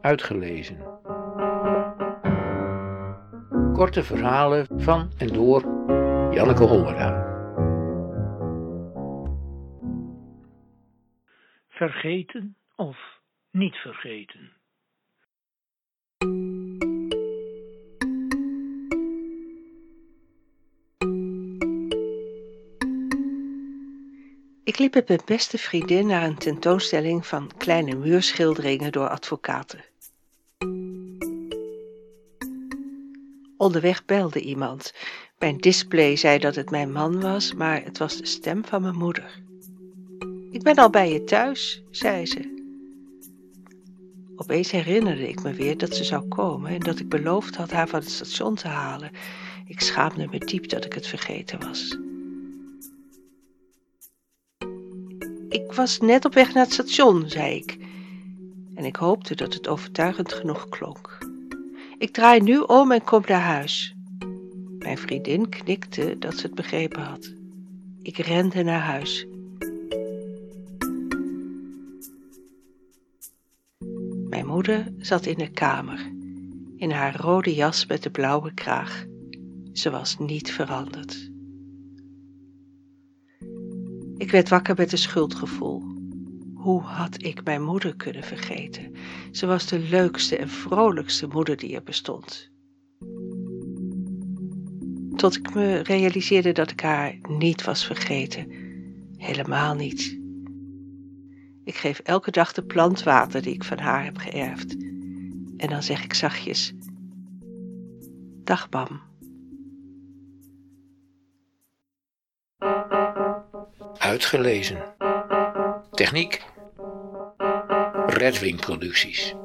uitgelezen. Korte verhalen van en door Janneke Hollera. Vergeten of niet vergeten? Ik liep met mijn beste vriendin naar een tentoonstelling van kleine muurschilderingen door advocaten. Onderweg belde iemand. Mijn display zei dat het mijn man was, maar het was de stem van mijn moeder. Ik ben al bij je thuis, zei ze. Opeens herinnerde ik me weer dat ze zou komen en dat ik beloofd had haar van het station te halen. Ik schaamde me diep dat ik het vergeten was. Ik was net op weg naar het station, zei ik. En ik hoopte dat het overtuigend genoeg klonk. Ik draai nu om en kom naar huis. Mijn vriendin knikte dat ze het begrepen had. Ik rende naar huis. Mijn moeder zat in de kamer, in haar rode jas met de blauwe kraag. Ze was niet veranderd. Ik werd wakker met een schuldgevoel. Hoe had ik mijn moeder kunnen vergeten? Ze was de leukste en vrolijkste moeder die er bestond. Tot ik me realiseerde dat ik haar niet was vergeten. Helemaal niet. Ik geef elke dag de plant water die ik van haar heb geërfd. En dan zeg ik zachtjes: Dag, Bam. Uitgelezen. Techniek. Redwing Producties.